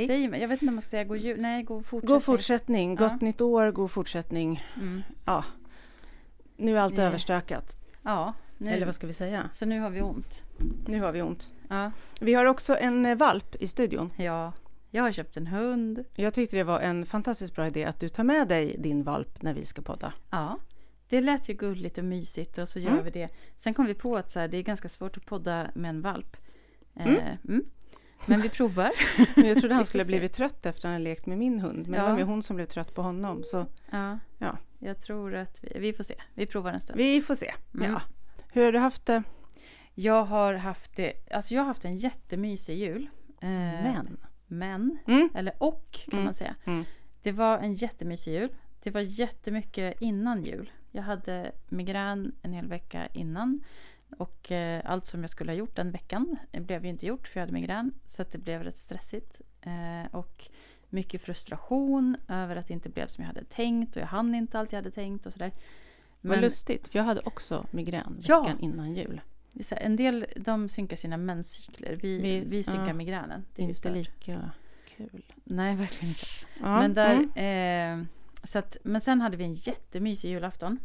Hej! Säger man? Jag vet inte om man ska säga god jul. Nej, god fortsättning. God fortsättning, Ja. gott nytt år, god fortsättning. Mm. Ja, nu är allt Nej. överstökat. Ja, nu. Eller vad ska vi säga? Så nu har vi ont. Nu har vi ont. Ja. Vi har också en eh, valp i studion. ja, jag har köpt en hund. Jag tyckte det var en fantastiskt bra idé att du tar med dig din valp när vi ska podda. Ja, det lät ju gulligt och mysigt och så gör Mm. vi det. Sen kom vi på att så här, det är ganska svårt att podda med en valp. Eh, Mm. Men vi provar. Men jag trodde han skulle se. blivit trött efter att han lekt med min hund. Men Ja. det var mer hon som blev trött på honom. Så Ja, Ja. jag tror att vi, vi får se. Vi provar en stund. vi får se. Mm. Ja. Hur har du haft det? Jag har haft det, alltså jag har haft en jättemysig jul. Eh, Men. Men, Mm. eller och kan Mm. man säga. Mm. Det var en jättemysig jul. Det var jättemycket innan jul. Jag hade migrän en hel vecka innan. Och eh, allt som jag skulle ha gjort den veckan blev ju inte gjort för jag hade migrän. Så det blev rätt stressigt. Eh, och mycket frustration över att det inte blev som jag hade tänkt. Och jag hann inte allt jag hade tänkt och sådär. Vad lustigt, för jag hade också migrän Ja. veckan innan jul. en del de synkar sina menscykler. Vi, vi, Vi- synkar ja. migränen. Det är Inte stört. lika kul. Nej, verkligen inte. Ja. Men, där, Mm. eh, så att, men sen hade vi en jättemysig julafton.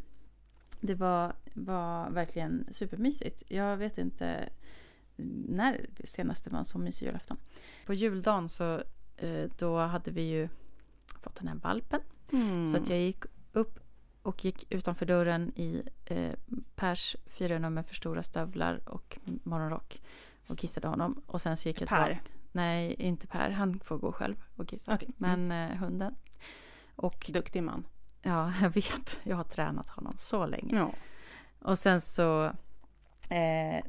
Det var, var verkligen supermysigt. Jag vet inte när senast det var en så mysig julafton. På juldagen så eh, då hade vi ju fått den här valpen. Mm. Så att jag gick upp och gick utanför dörren i eh, Pers fyra nummer för stora stövlar och morgonrock och kissade honom. Och sen så gick jag Per? Nej, inte Per. Han får gå själv och kissa. Okej. Men eh, hunden. Och Duktig man. Ja, jag vet. Jag har tränat honom så länge. Ja. Och sen så eh,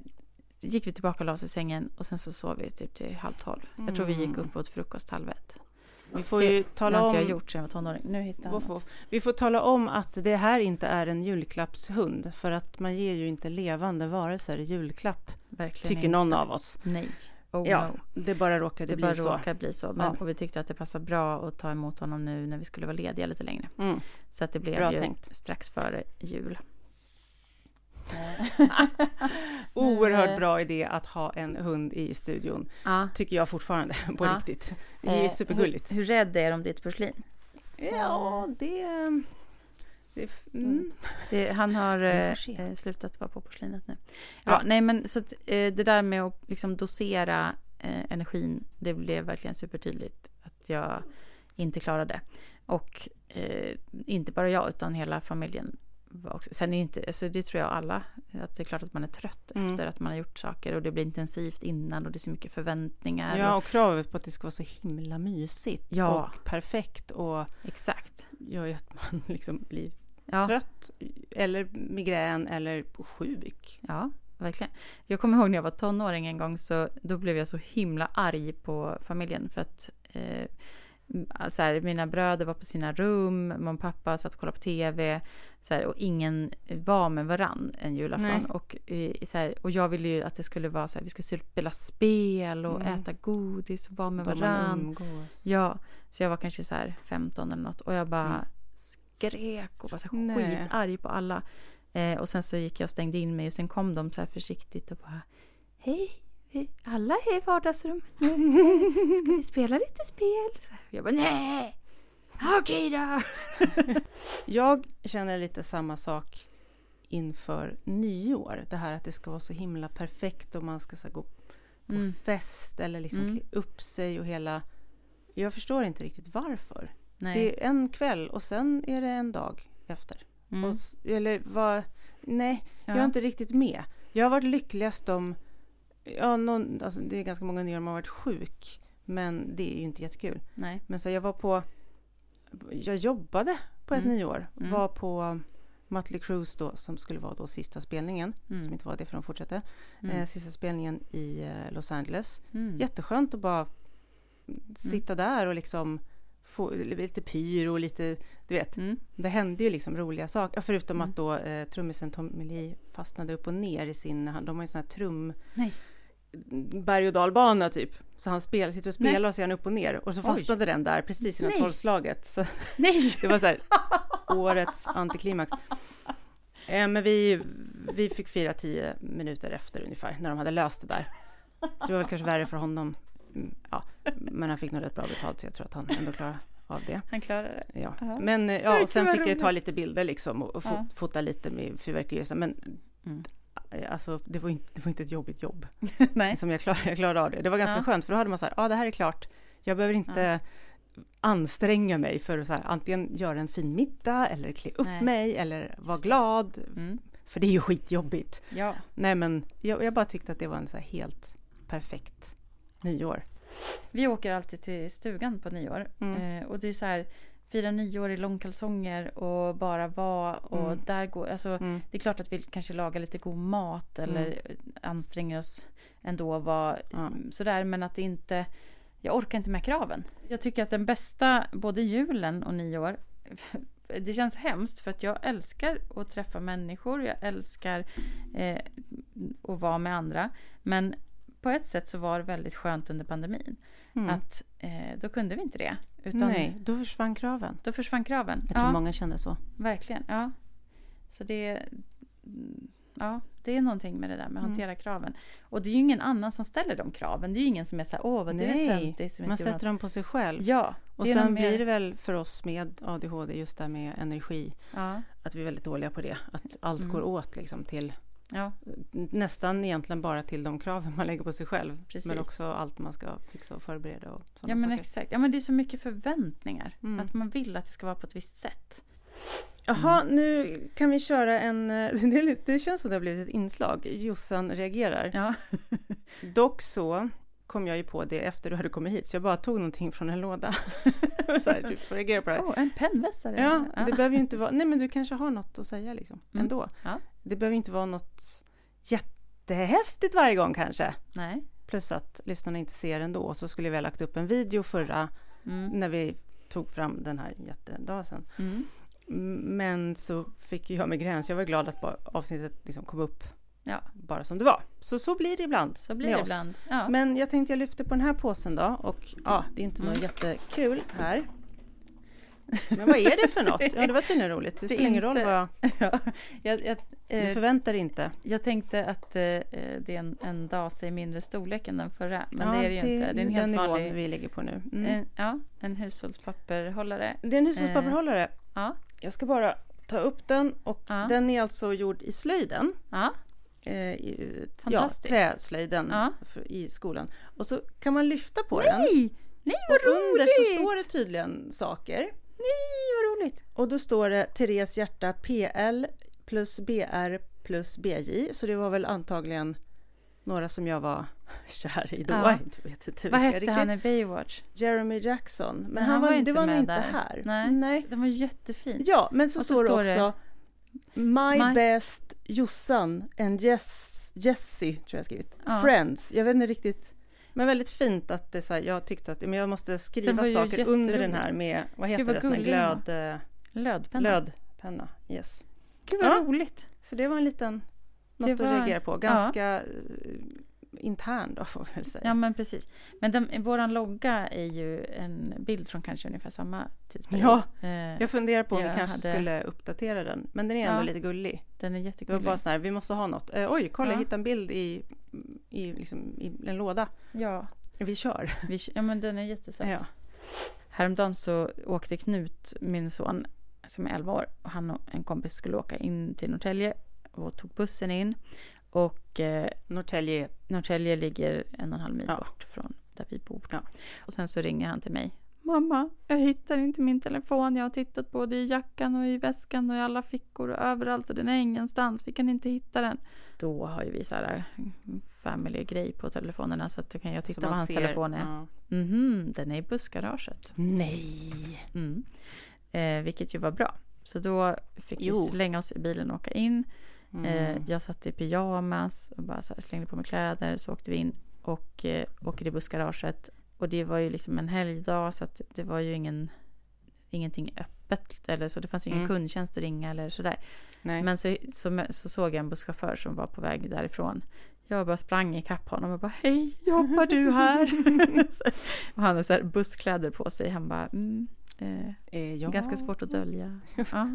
gick vi tillbaka och la oss i sängen och sen så sov vi typ till halv tolv. Jag tror vi gick Mm. upp åt frukost halv ett. Vi får Det- ju Det tala har om... inte jag gjort sedan jag var tonåring. Nu hittar Voff, något. Vi får tala om att det här inte är en julklappshund. För att man ger ju inte levande varelser julklapp. Verkligen Tycker inte. någon av oss. Nej. Oh Ja, no. det bara råkade Det bli bara så. råkar bli så. Men, Ja. Och vi tyckte att det passade bra att ta emot honom nu när vi skulle vara lediga lite längre. Mm. Så att det blev Bra ju tänkt. strax före jul. Oerhört eh, bra idé att ha en hund i studion. Ja. Tycker jag fortfarande, på Ja. riktigt. Det är Eh, supergulligt. Hur, hur rädd är de ditt porslin? Ja, det... f- mm. Det, han har eh, eh, slutat vara på porslinet nu. Ja, Ja. nej men så att, eh, det där med att liksom dosera eh, energin, det blev verkligen supertydligt att jag inte klarade. Och eh, inte bara jag, utan hela familjen. Också. Sen är inte, alltså det tror jag alla, att det är klart att man är trött Mm. efter att man har gjort saker och det blir intensivt innan och det är så mycket förväntningar. Ja, och, och kravet på att det ska vara så himla mysigt Ja. och perfekt och exakt. gör ju att man liksom blir Ja. trött eller migrän eller sjuk. Ja, verkligen. Jag kommer ihåg när jag var tonåring en gång så då blev jag så himla arg på familjen för att eh, så här, mina bröder var på sina rum, mamma och pappa satt och kollade på tv så här, och ingen var med varann en julafton. Nej. Och, eh, så här, och jag ville ju att det skulle vara så här, vi skulle spela spel och Mm. äta godis och vara med Då varann. Ja, så jag var kanske så här 15 eller något och jag bara Mm. Skrek och var så Nej. skitarg på alla. Eh, och sen så gick jag och stängde in mig och sen kom de så här försiktigt och bara Hej, alla är i vardagsrummet nu. Ska vi spela lite spel? Så jag bara nej. Okej då. Jag känner lite samma sak inför nyår. Det här att det ska vara så himla perfekt och man ska så gå på Mm. fest eller liksom Mm. klä upp sig och hela... Jag förstår inte riktigt varför. Nej. Det är en kväll och sen är det en dag efter. Mm. Och, eller vad... Nej, jag är Ja. inte riktigt med. Jag har varit lyckligast om... Ja, någon, alltså det är ganska många nyår man har varit sjuk. Men det är ju inte jättekul. Nej. Men så jag var på... Jag jobbade på ett Mm. nyår. Mm. Var på Mötley Crüe då, som skulle vara då sista spelningen. Som Mm. inte var det för de fortsatte. Mm. Eh, sista spelningen i eh, Los Angeles. Mm. Jätteskönt att bara sitta där och liksom få lite pyro och lite, du vet. Mm. Det hände ju liksom roliga saker. Förutom Mm. att då eh, trummisen Tommy Lee fastnade upp och ner i sin, de har ju sån här trum Nej. berg och dalbana typ. Så han spel, sitter och spelar Nej. och så är han upp och ner. Och så Oj. fastnade den där precis innan tolvslaget. Så Nej. det var så här, årets antiklimax. Eh, men vi, vi fick fira tio minuter efter ungefär, när de hade löst det där. Så det var väl kanske värre för honom mm, ja, men han fick nog rätt bra betalt så jag tror att han ändå klarar av det. Han klarar det. Ja. Ja. Men eh, ja, och sen fick jag ju ta lite bilder liksom och, och fot, Ja. fota lite med fyrverkerier. Men Mm. eh, alltså, det var, inte, det var inte ett jobbigt jobb. Nej. Som jag, klarade, jag klarade av det. Det var ganska Ja. skönt för då hade man så här, ja ah, det här är klart. Jag behöver inte anstränga mig för att så här, antingen göra en fin middag eller klä upp Nej. mig eller vara glad. Mm. För det är ju skitjobbigt. Ja. Nej men jag, jag bara tyckte att det var en så här helt perfekt nyår. Vi åker alltid till stugan på nyår. Mm. Eh, och det är så här, fira nyår i långkalsonger och bara vara. Och Mm. där går, alltså, Mm. det är klart att vi kanske lagar lite god mat eller anstränger oss ändå vara Ja. mm, sådär. Men att det inte, jag orkar inte med kraven. Jag tycker att den bästa, både julen och nyår, det känns hemskt för att jag älskar att träffa människor. Jag älskar eh, att vara med andra. Men på ett sätt så var det väldigt skönt under pandemin. Mm. Att eh, då kunde vi inte det. Utan Nej, då försvann kraven. då försvann kraven. Jag tror Ja, många kände så. verkligen. Ja. Så det, mm, ja, det är någonting med det där med att Mm. hantera kraven. Och det är ju ingen annan som ställer de kraven. Det är ju ingen som är så här, åh vad du är Nej, töntig som Man sätter något." dem på sig själv. Ja, Och sen mer- blir det väl för oss med ADHD just det här med energi. Ja, Att vi är väldigt dåliga på det. Att allt Mm. går åt liksom till ja, nästan egentligen bara till de kraven man lägger på sig själv. Precis. Men också allt man ska fixa och förbereda och sådana ja men saker. exakt. Ja men det är så mycket förväntningar. Mm. Att man vill att det ska vara på ett visst sätt. Jaha, nu kan vi köra en... Det, lite, det känns som det har blivit ett inslag. Jossan reagerar. Ja, Dock så kom jag ju på det efter du hade kommit hit, så jag bara tog någonting från en låda. så här, du får reagera på det här. oh, en pennvässare. Ja, det behöver ju inte vara... Nej, men du kanske har något att säga liksom, Mm. ändå. Ja. Det behöver ju inte vara något jättehäftigt varje gång kanske. Nej. Plus att lyssnarna inte ser ändå. Så skulle vi ha lagt upp en video förra, Mm. när vi tog fram den här jättedagen. Mm. Men så fick jag med gräns. Jag var glad att avsnittet liksom kom upp Ja, bara som det var. Så så blir det ibland så blir det oss. ibland. Ja. Men jag tänkte jag lyfter på den här påsen då och ja, det är inte Mm. något jättekul här. Men vad är det för något? Ja, det var tydligen roligt. Det spelar ingen roll vad ja. Jag, jag, du eh, förväntar inte. jag tänkte att eh, det är en, en dase i mindre storlek än den förra. Men det är det ju inte. Det är en den helt nivån vanlig. vi ligger på nu. Mm. En, ja, en hushållspapperhållare. Det är en hushållspapperhållare. Ja, Jag ska bara ta upp den och Ja. den är alltså gjord i slöjden. ja, Eh, ja, träslöjden Ja. i skolan. Och så kan man lyfta på den. Nej! Nej vad Och under så roligt! står det tydligen saker. Nej vad roligt! Och då står det Therese hjärta PL plus BR plus BJ. Så det var väl antagligen några som jag var kär i då. Ja. Jag vet inte Vad hette han i Baywatch? Jeremy Jackson. Men, Men han, han var, det inte var nog med inte där. här. Nej. Nej. Den var jättefin. Ja, men så, Och så står det också My, My- best Jossan and Jess, Jessie, tror jag skrivit. Ja. Friends. Jag vet inte riktigt. Men väldigt fint att det så här, jag tyckte att men jag måste skriva var saker under den här med, vad Gud, heter vad det, sån glöd, eh, Lödpenna. glödpenna. Yes. Gud vad Ja. roligt. Så det var en liten, något Det att var- reagera på. Ganska eh, intern då får vi väl säga. Ja men precis. Men den, våran logga är ju en bild från kanske ungefär samma tidsperiod. Ja, Eh, Jag funderar på om vi kanske hade- skulle uppdatera den. Men den är ändå Ja. lite gullig. den är Det var jättegullig. bara så här, vi måste ha något. Eh, oj, kolla Ja. jag hittade en bild i, i, liksom, i en låda. Ja, Vi kör. vi, ja men den är jättesöt. Ja. Häromdagen så åkte Knut, min son, som är 11 år, och han och en kompis skulle åka in till Norrtälje och tog bussen in. Och eh, Norrtälje. Norrtälje ligger en och en halv mil Ja. bort från där vi bor. Ja. Och sen så ringer han till mig. Mamma, jag hittar inte min telefon. Jag har tittat både i jackan och i väskan och i alla fickor och överallt och den är ingenstans. Vi kan inte hitta den. Då har ju vi så här mm, family-grej på telefonerna så att då kan jag titta vad hans ser- telefon är. Ja. Mhm, den är i bussgaraget. Nej. Mm. Eh, vilket ju var bra. Så då fick Jo. vi slänga oss i bilen och åka in. Mm. Eh, jag satt i pyjamas och bara slängde på mig kläder. Så åkte vi in och eh, åkte till bussgaraget. Och det var ju liksom en helgdag så att det var ju ingen, ingenting öppet. Eller så det fanns ingen Mm. kundtjänst att ringa eller sådär. Nej. Men så, så, så såg jag en busschaufför som var på väg därifrån. Jag bara sprang ikapp honom och bara Hej, jobbar du här? Och han har så här busskläder på sig. Han bara mm, Eh, Eh, ja. Ganska svårt att dölja. Ja.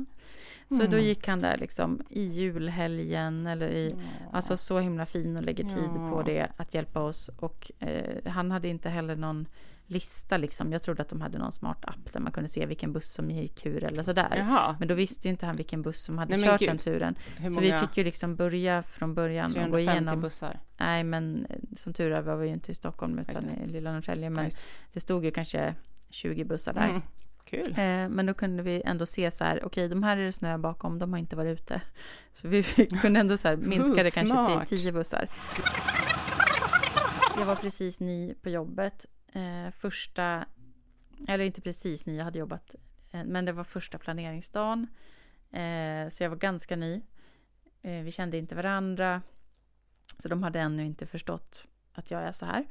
Så då Mm. gick han där liksom i julhelgen eller i, alltså så himla fin och lägger tid Ja. på det att hjälpa oss. Och eh, han hade inte heller någon lista liksom. Jag trodde att de hade någon smart app där man kunde se vilken buss som gick hur eller sådär. Jaha, Men då visste ju inte han vilken buss som hade Nej, kört gud. den turen. hur Så många? vi fick ju liksom börja från början och gå 350 igenom. bussar. Nej men eh, som tur är var vi ju inte i Stockholm utan det. i lilla Norrtälje. Ja, Men just det stod ju kanske 20 bussar där. Mm. Kul. Eh, men då kunde vi ändå se så här, okej de här är det snö bakom, de har inte varit ute. Så vi kunde ändå så här, minska det kanske till 10 bussar. Jag var precis ny på jobbet. Eh, första, eller inte precis ny, jag hade jobbat, eh, men det var första planeringsdagen. Så jag var ganska ny. Vi kände inte varandra. Så de hade ännu inte förstått att jag är så här.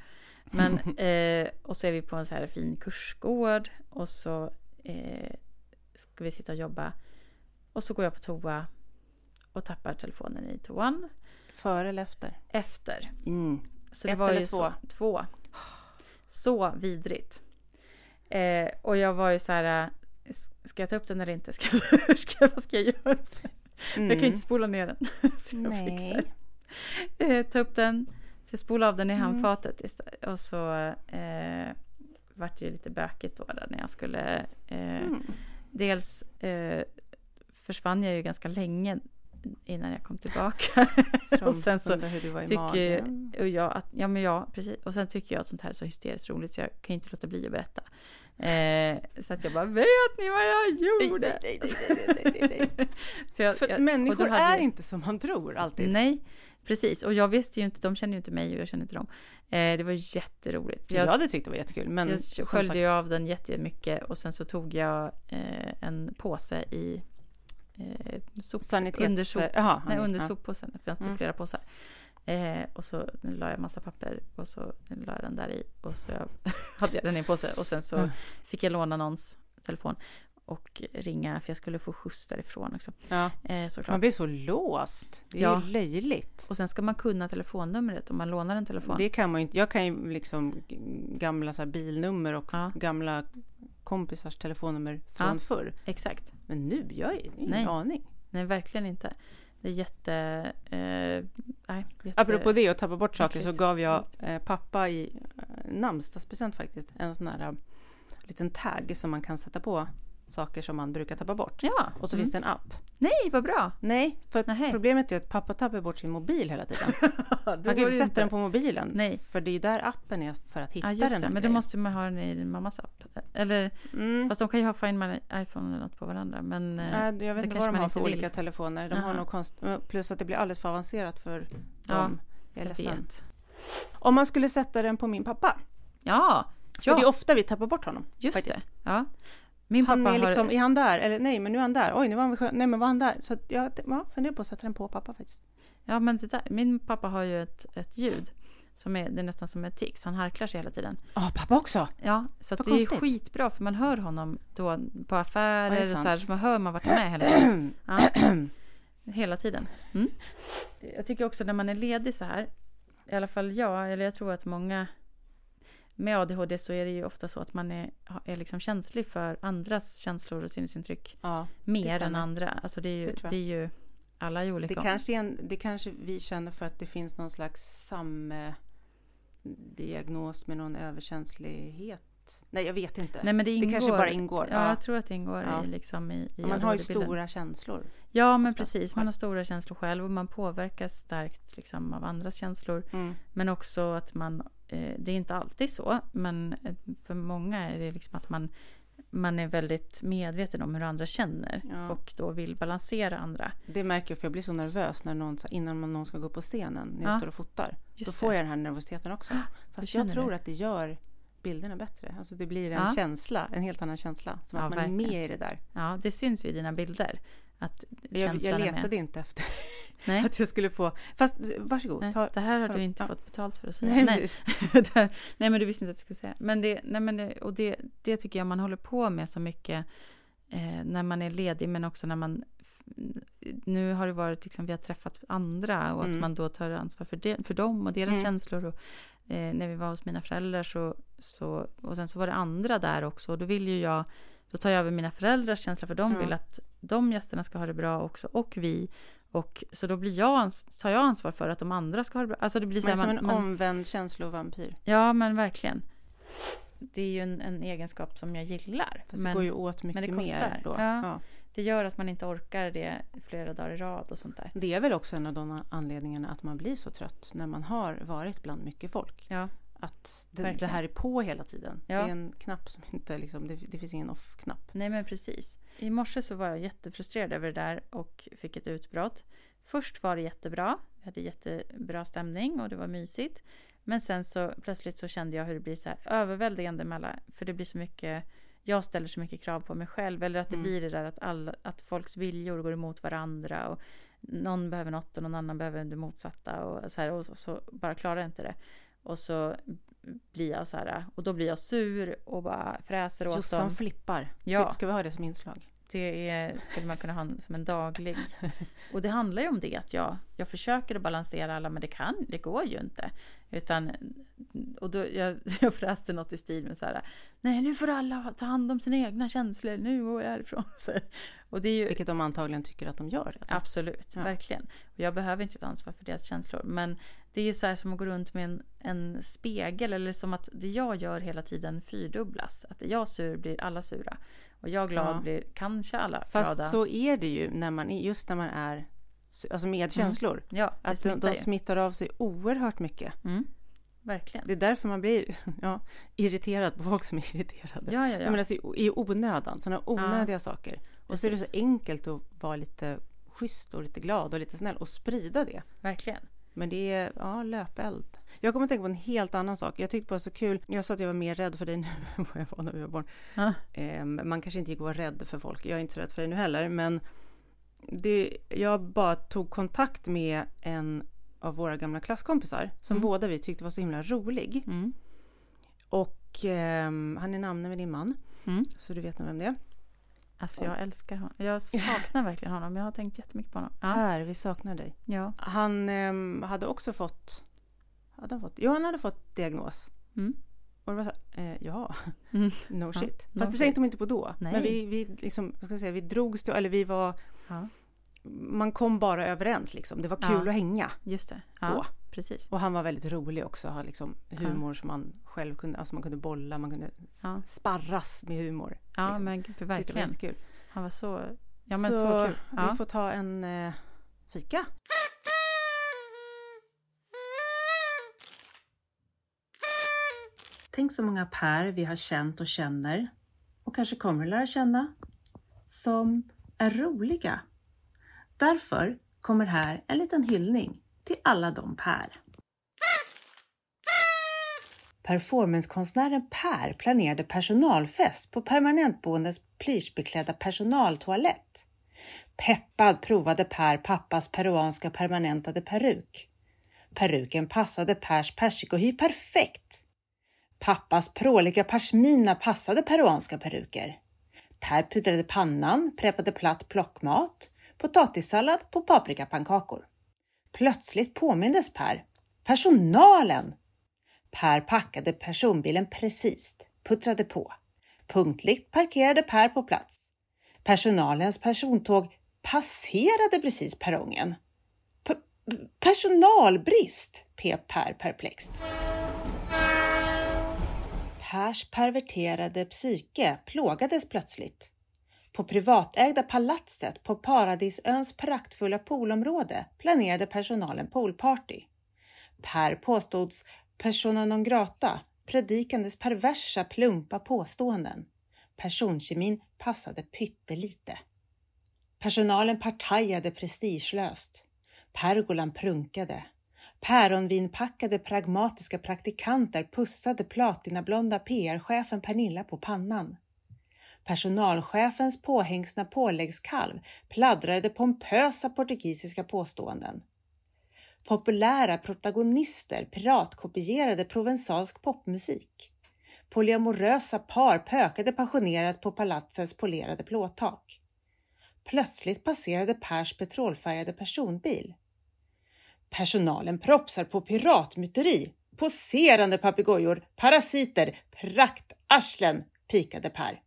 Men, eh, och så är vi på en så här fin kursgård och så eh, ska vi sitta och jobba. Och så går jag på toa och tappar telefonen i toan Före eller efter? efter. Mm. Så det Ett var ju två? Så, två. Så vidrigt. Eh, och jag var ju så här, eh, ska jag ta upp den eller inte? Ska, jag- ska, vad ska jag göra? Jag kan ju inte spola ner den. så jag Nej. fixar. Eh, ta upp den, så jag spolade av den i Mm. handfatet istället. Och så eh, vart det lite bökigt då där när jag skulle eh, Mm. Dels eh, försvann jag ju ganska länge innan jag kom tillbaka. och sen så tycker och jag att, ja men ja, precis. Och sen tycker jag att sånt här är så hysteriskt roligt så jag kan ju inte låta bli att berätta. Eh, så att jag bara, vet ni vad jag gjorde? Nej, nej, nej, nej, nej, nej, nej. För, jag, För jag- människor är jag- inte som man tror alltid. Nej, precis. Och jag visste ju inte, de känner ju inte mig och jag känner inte dem. Eh, det var jätteroligt. Jag hade tyckt det var jättekul. Men jag sköljde ju av den jättemycket och sen så tog jag eh, en påse i eh, sop, sanitets... under sop, Jaha, nej, ja. under soppåsen. Det fanns det Mm. flera påsar. Eh, och så la jag massa papper och så la jag den där i och så hade jag den i en påse och sen så Mm. fick jag låna någons telefon och ringa för jag skulle få skjuts därifrån också. Ja. Eh. Man blir så låst. Det är Ja. ju löjligt. Och sen ska man kunna telefonnumret om man lånar en telefon. Det kan man ju inte. Jag kan ju liksom gamla så bilnummer och Ja. gamla kompisars telefonnummer från Ja. förr. Exakt. Men nu, jag har ingen Nej. aning. Nej, verkligen inte. Det är jätte... Eh, nej, jätte Apropå det och tappa bort saker så gav jag eh, pappa i eh, namnsdagspresent faktiskt en sån här eh, liten tagg som man kan sätta på saker som man brukar tappa bort. Ja. Och så mm. finns det en app. Nej, vad bra! Nej, för Nähä. problemet är att pappa tappar bort sin mobil hela tiden. Man kan ju inte sätta den på mobilen. Nej. För det är ju där appen är för att hitta Ja, den. Men då måste man ha den i din mammas app. Eller, Mm. fast de kan ju ha Find My iPhone eller något på varandra. Men eh, Nej, jag vet inte vad de har för inte olika vill. telefoner. De har konst... Plus att det blir alldeles för avancerat för Ja, dem. Jag är ledsen. Om man skulle sätta den på min pappa. Ja, För ja det är ofta vi tappar bort honom. just faktiskt. det. Ja. Min Han pappa är liksom, har... är han där? Eller nej, men nu är han där. Oj, nu var han, nej men var han där? Så jag ja, funderar på att sätta den på pappa faktiskt. Ja, men det där. Min pappa har ju ett, ett ljud. Som är, det är nästan som ett tics. Han harklar sig hela tiden. Ja, pappa också! Ja, så det är konstigt. skitbra för man hör honom då på Ja, affärer är och så här. Så man hör man vart han är hela tiden. Ja, hela tiden. Mm. Jag tycker också när man är ledig så här. I alla fall jag, eller jag tror att många med ADHD så är det ju ofta så att man är, är liksom känslig för andras känslor och sinnesintryck Ja, mer än andra. Alltså det är ju, Det det är ju alla är ju det olika. kanske, är en, det kanske vi känner för att det finns någon slags samdiagnos med någon överkänslighet. Nej, jag vet inte. Nej, men det, det ingår, kanske bara ingår. Ja, Ja. jag tror att det ingår Ja. i, liksom i, i man har ju stora känslor. Ja, men ofta precis. Man har stora känslor själv och man påverkas starkt liksom, av andras känslor. Mm. Men också att man, det är inte alltid så, men eh, för många är det liksom att man, man är väldigt medveten om hur andra känner Ja. och då vill balansera andra. Det märker jag för jag blir så nervös när någon, innan någon ska gå upp på scenen när jag Ja. står och fotar. Just Då det. får jag den här nervositeten också. Fast jag tror det. att det gör bilderna bättre. Alltså det blir en Ja. känsla, en helt annan känsla. Som att man är verkligen. med i det där. Ja, det syns ju i dina bilder. Att Jag, jag är med. letade inte efter Nej, att jag skulle få... Fast varsågod. nej Ta, det här har ta- du inte ja. fått betalt för att säga. nej, Nej, nej men du visste inte att jag skulle säga. Men det, nej, men det, och det, det tycker jag man håller på med så mycket eh, när man är ledig men också när man nu har det varit liksom vi har träffat andra och Mm. att man då tar ansvar för, det, för dem och deras Mm. känslor. Och, eh, när vi var hos mina föräldrar så, så och sen så var det andra där också och då vill ju jag Då tar jag över mina föräldrars känsla för de Ja. vill att de gästerna ska ha det bra också och vi. Och så då blir jag, tar jag ansvar för att de andra ska ha det bra. Alltså det blir så Men här, som man, en man, omvänd känslovampyr. Ja men verkligen. Det är ju en, en egenskap som jag gillar. Fast men det går ju åt mycket det mer då. Ja. Ja. det gör att man inte orkar det flera dagar i rad och sånt där. Det är väl också en av de anledningarna att man blir så trött när man har varit bland mycket folk. Ja, Att det, det här är på hela tiden. Ja. Det är en knapp som inte liksom, det, det finns ingen off-knapp. nej men precis. I morse så var jag jättefrustrerad över det där och fick ett utbrott. Först var det jättebra. Vi hade jättebra stämning och det var mysigt. Men sen så plötsligt så kände jag hur det blir så här överväldigande mellan, för det blir så mycket, jag ställer så mycket krav på mig själv. Eller att det Mm. blir det där att, alla, att folks viljor går emot varandra. Och någon behöver något och någon annan behöver det motsatta. Och så, här, och så, så bara klarar jag inte det. Och så blir jag så här, och då blir jag sur och bara fräser åt Jossan dem. flippar. Ja. Ska vi ha det som inslag? Det är, skulle man kunna ha som en daglig. Och det handlar ju om det att jag, jag försöker att balansera alla men det kan, det går ju inte. Utan, och då, jag, jag fräste något i stil med så här, nej nu får alla ta hand om sina egna känslor, nu går jag härifrån. Så. Och det är ju Vilket de antagligen tycker att de gör. absolut, Ja. verkligen. Och jag behöver inte ta ansvar för deras känslor. Men det är ju så här som att gå runt med en, en spegel eller som att det jag gör hela tiden fyrdubblas. Att är jag sur blir alla sura. Och jag glad Ja. blir kanske alla Fast glada. så är det ju när man är, just när man är alltså med känslor. Ja, det Att de, smittar de ju. smittar av sig oerhört mycket. Mm, verkligen. Det är därför man blir ja, irriterad på folk som är irriterade. Ja, ja, ja. menar, alltså, i, onödan, sådana onödiga saker. Och så är det så enkelt att vara lite schysst och lite glad och lite snäll och sprida det. Verkligen. Men det är ja, löpeld. Jag kommer att tänka på en helt annan sak. Jag tyckte det var så kul. Jag sa att jag var mer rädd för dig nu än vad jag var när vi var barn. Ja. Ehm, man kanske inte gick att vara rädd för folk. Jag är inte så rädd för dig nu heller. Men det, jag bara tog kontakt med en av våra gamla klasskompisar som Mm. båda vi tyckte var så himla rolig. Mm. Och ehm, han är namnen med din man. Mm. Så du vet nog vem det är. Alltså jag älskar honom. Jag saknar verkligen honom. Jag har tänkt jättemycket på honom. Ja. Här, vi saknar dig. ja. Han ehm, hade också fått... Hade han fått? Jo, han hade fått diagnos. Mm. Och det var så eh, ja, Mm. no Ja, shit. no Fast det shit. tänkte de inte på då. Nej. Men vi, vi, liksom, ska jag säga, vi drogs till, eller vi var, ja. man kom bara överens liksom. Det var kul att hänga. Just det. Då. Precis. Och han var väldigt rolig också, har liksom humor som man själv kunde, alltså man kunde bolla, man kunde Ja. sparras med humor. Ja, liksom. men gud, Tyckte det var verkligen. Han var så... Ja, men så, kul. Ja. vi får ta en eh, fika. Tänk så många Per vi har känt och känner och kanske kommer lära känna som är roliga. Därför kommer här en liten hyllning till alla de Per. Performancekonstnären Per planerade personalfest på permanentboendets plyschbeklädda personaltoalett. Peppad provade Per pappas peruanska permanentade peruk. Peruken passade Pers persikohy perfekt. Pappas pråliga pashmina passade peruanska peruker. Per pudrade pannan, preppade platt plockmat, potatissallad på paprikapannkakor. Plötsligt påmindes Per. Personalen! Per packade personbilen precis, puttrade på. Punktligt parkerade Per på plats. Personalens persontåg passerade precis perrongen. P- personalbrist, pep Per perplext. Pers perverterade psyke plågades plötsligt. På privatägda palatset på Paradisöns praktfulla poolområde planerade personalen poolparty. Per påstods persona non grata, predikandes perversa plumpa påståenden. Personkemin passade pyttelite. Personalen partajade prestigelöst. Pergolan prunkade. Päronvinpackade pragmatiska praktikanter pussade platinablonda PR-chefen Pernilla på pannan. Personalchefens påhängsna påläggskalv pladdrade pompösa portugisiska påståenden. Populära protagonister piratkopierade provensalsk popmusik. Polyamorösa par pökade passionerat på palatsets polerade plåttak. Plötsligt passerade Pers petrolfärgade personbil. Personalen propsar på piratmyteri, poserande papegojor, parasiter, praktarslen, pikade Per.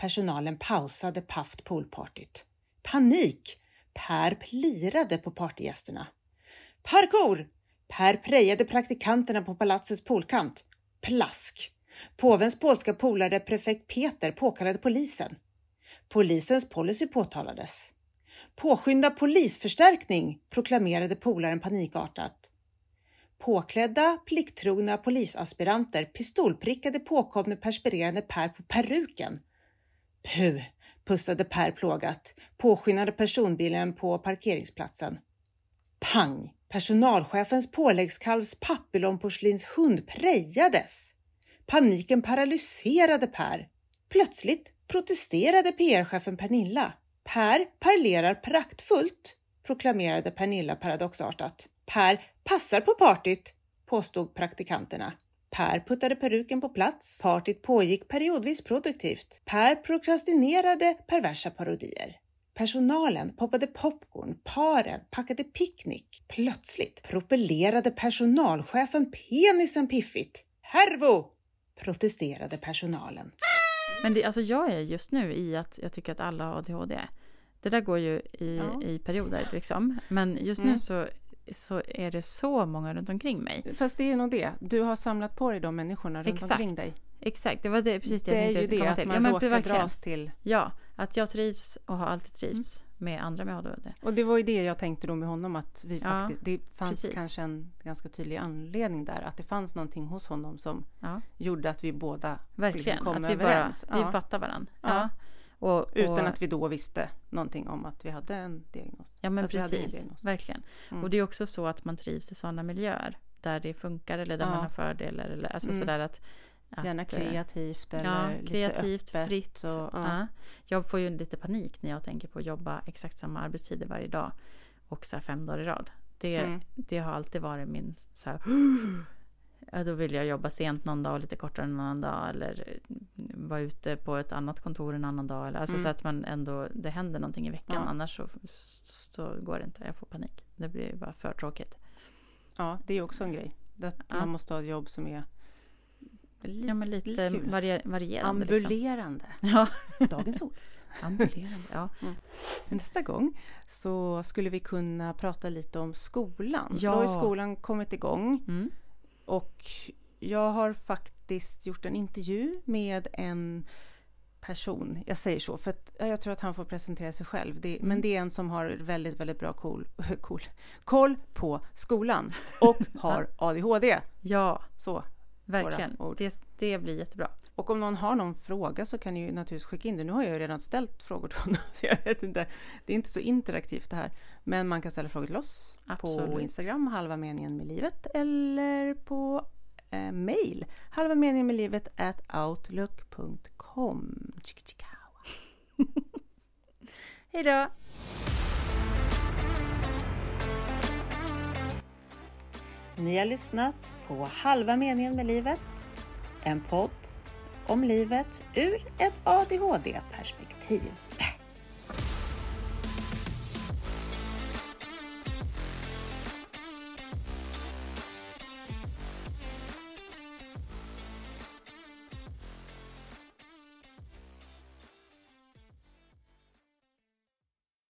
Personalen pausade paft poolpartyt. Panik! Per plirade på partygästerna. Parkour! Per prejade praktikanterna på palatsets poolkant. Plask! Påvens polska polare prefekt Peter påkallade polisen. Polisens policy påtalades. Påskynda polisförstärkning, proklamerade polaren panikartat. Påklädda, plikttrogna polisaspiranter pistolprickade påkomne perspirerande Per på peruken. Puh, pussade Per plågat, påskyndade personbilen på parkeringsplatsen. Pang! Personalchefens påläggskalvs papillonporslinshund prejades. Paniken paralyserade Per. Plötsligt protesterade PR-chefen Pernilla. Per parlerar praktfullt, proklamerade Pernilla paradoxartat. Per passar på partyt, påstod praktikanterna. Per puttade peruken på plats. Partyt pågick periodvis produktivt. Per prokrastinerade perversa parodier. Personalen poppade popcorn, paren packade picknick. Plötsligt propellerade personalchefen penisen piffigt. Hervo! protesterade personalen. Men det, alltså jag är just nu i att jag tycker att alla har ADHD. Det där går ju i, ja. i perioder liksom. Men just mm. nu så, så är det så många runt omkring mig. Fast det är nog det. Du har samlat på dig de människorna runt Exakt. omkring dig. Exakt, det var det, precis det, det jag tänkte komma till. Det är ju det, att man ja, råkar dras till. Ja, att jag trivs och har alltid trivs mm. med andra med ADHD. Och det var ju det jag tänkte då med honom att vi ja, faktiskt, det fanns precis. kanske en ganska tydlig anledning där, att det fanns någonting hos honom som ja. gjorde att vi båda Verkligen, liksom kom att vi överens. Bara, vi fattar varandra. Ja. Och, och, Utan att vi då visste någonting om att vi hade en diagnos. Ja men precis, verkligen. Mm. Och det är också så att man trivs i sådana miljöer där det funkar eller där man har fördelar. Eller, alltså mm. sådär att att, Gärna eh, kreativt eller ja, lite kreativt, öppet. fritt. Och, ja. Ja. Jag får ju lite panik när jag tänker på att jobba exakt samma arbetstider varje dag och så fem dagar i rad. Det, mm. det har alltid varit min så här, ja, då vill jag jobba sent någon dag och lite kortare en annan dag eller vara ute på ett annat kontor en annan dag. Alltså mm. så att man ändå, det händer någonting i veckan. Annars så, så går det inte. Jag får panik. Det blir bara för tråkigt. Ja, det är också en grej. Att man måste ha ett jobb som är Li ja, men lite varie varierande. Liksom. Ambulerande. Liksom. Ja. Dagens ord. Ambulerande, ja. Mm. Nästa gång så skulle vi kunna prata lite om skolan. Ja. Då har skolan kommit igång. Mm. Och jag har faktiskt gjort en intervju med en person, jag säger så, för att jag tror att han får presentera sig själv. Det, mm. Men det är en som har väldigt, väldigt bra cool, cool, koll på skolan och har ADHD. Ja. Så, Verkligen. Det, det blir jättebra. Och om någon har någon fråga så kan ni ju naturligtvis skicka in det. Nu har jag ju redan ställt frågor till honom, så jag vet inte. Det är inte så interaktivt det här. Men man kan ställa frågor till oss Absolut. på Instagram, halva meningen med livet, eller på eh, mail, halva meningen med livet at outlook.com. Hej då! Ni har lyssnat på Halva meningen med livet, en podd om livet ur ett ADHD-perspektiv.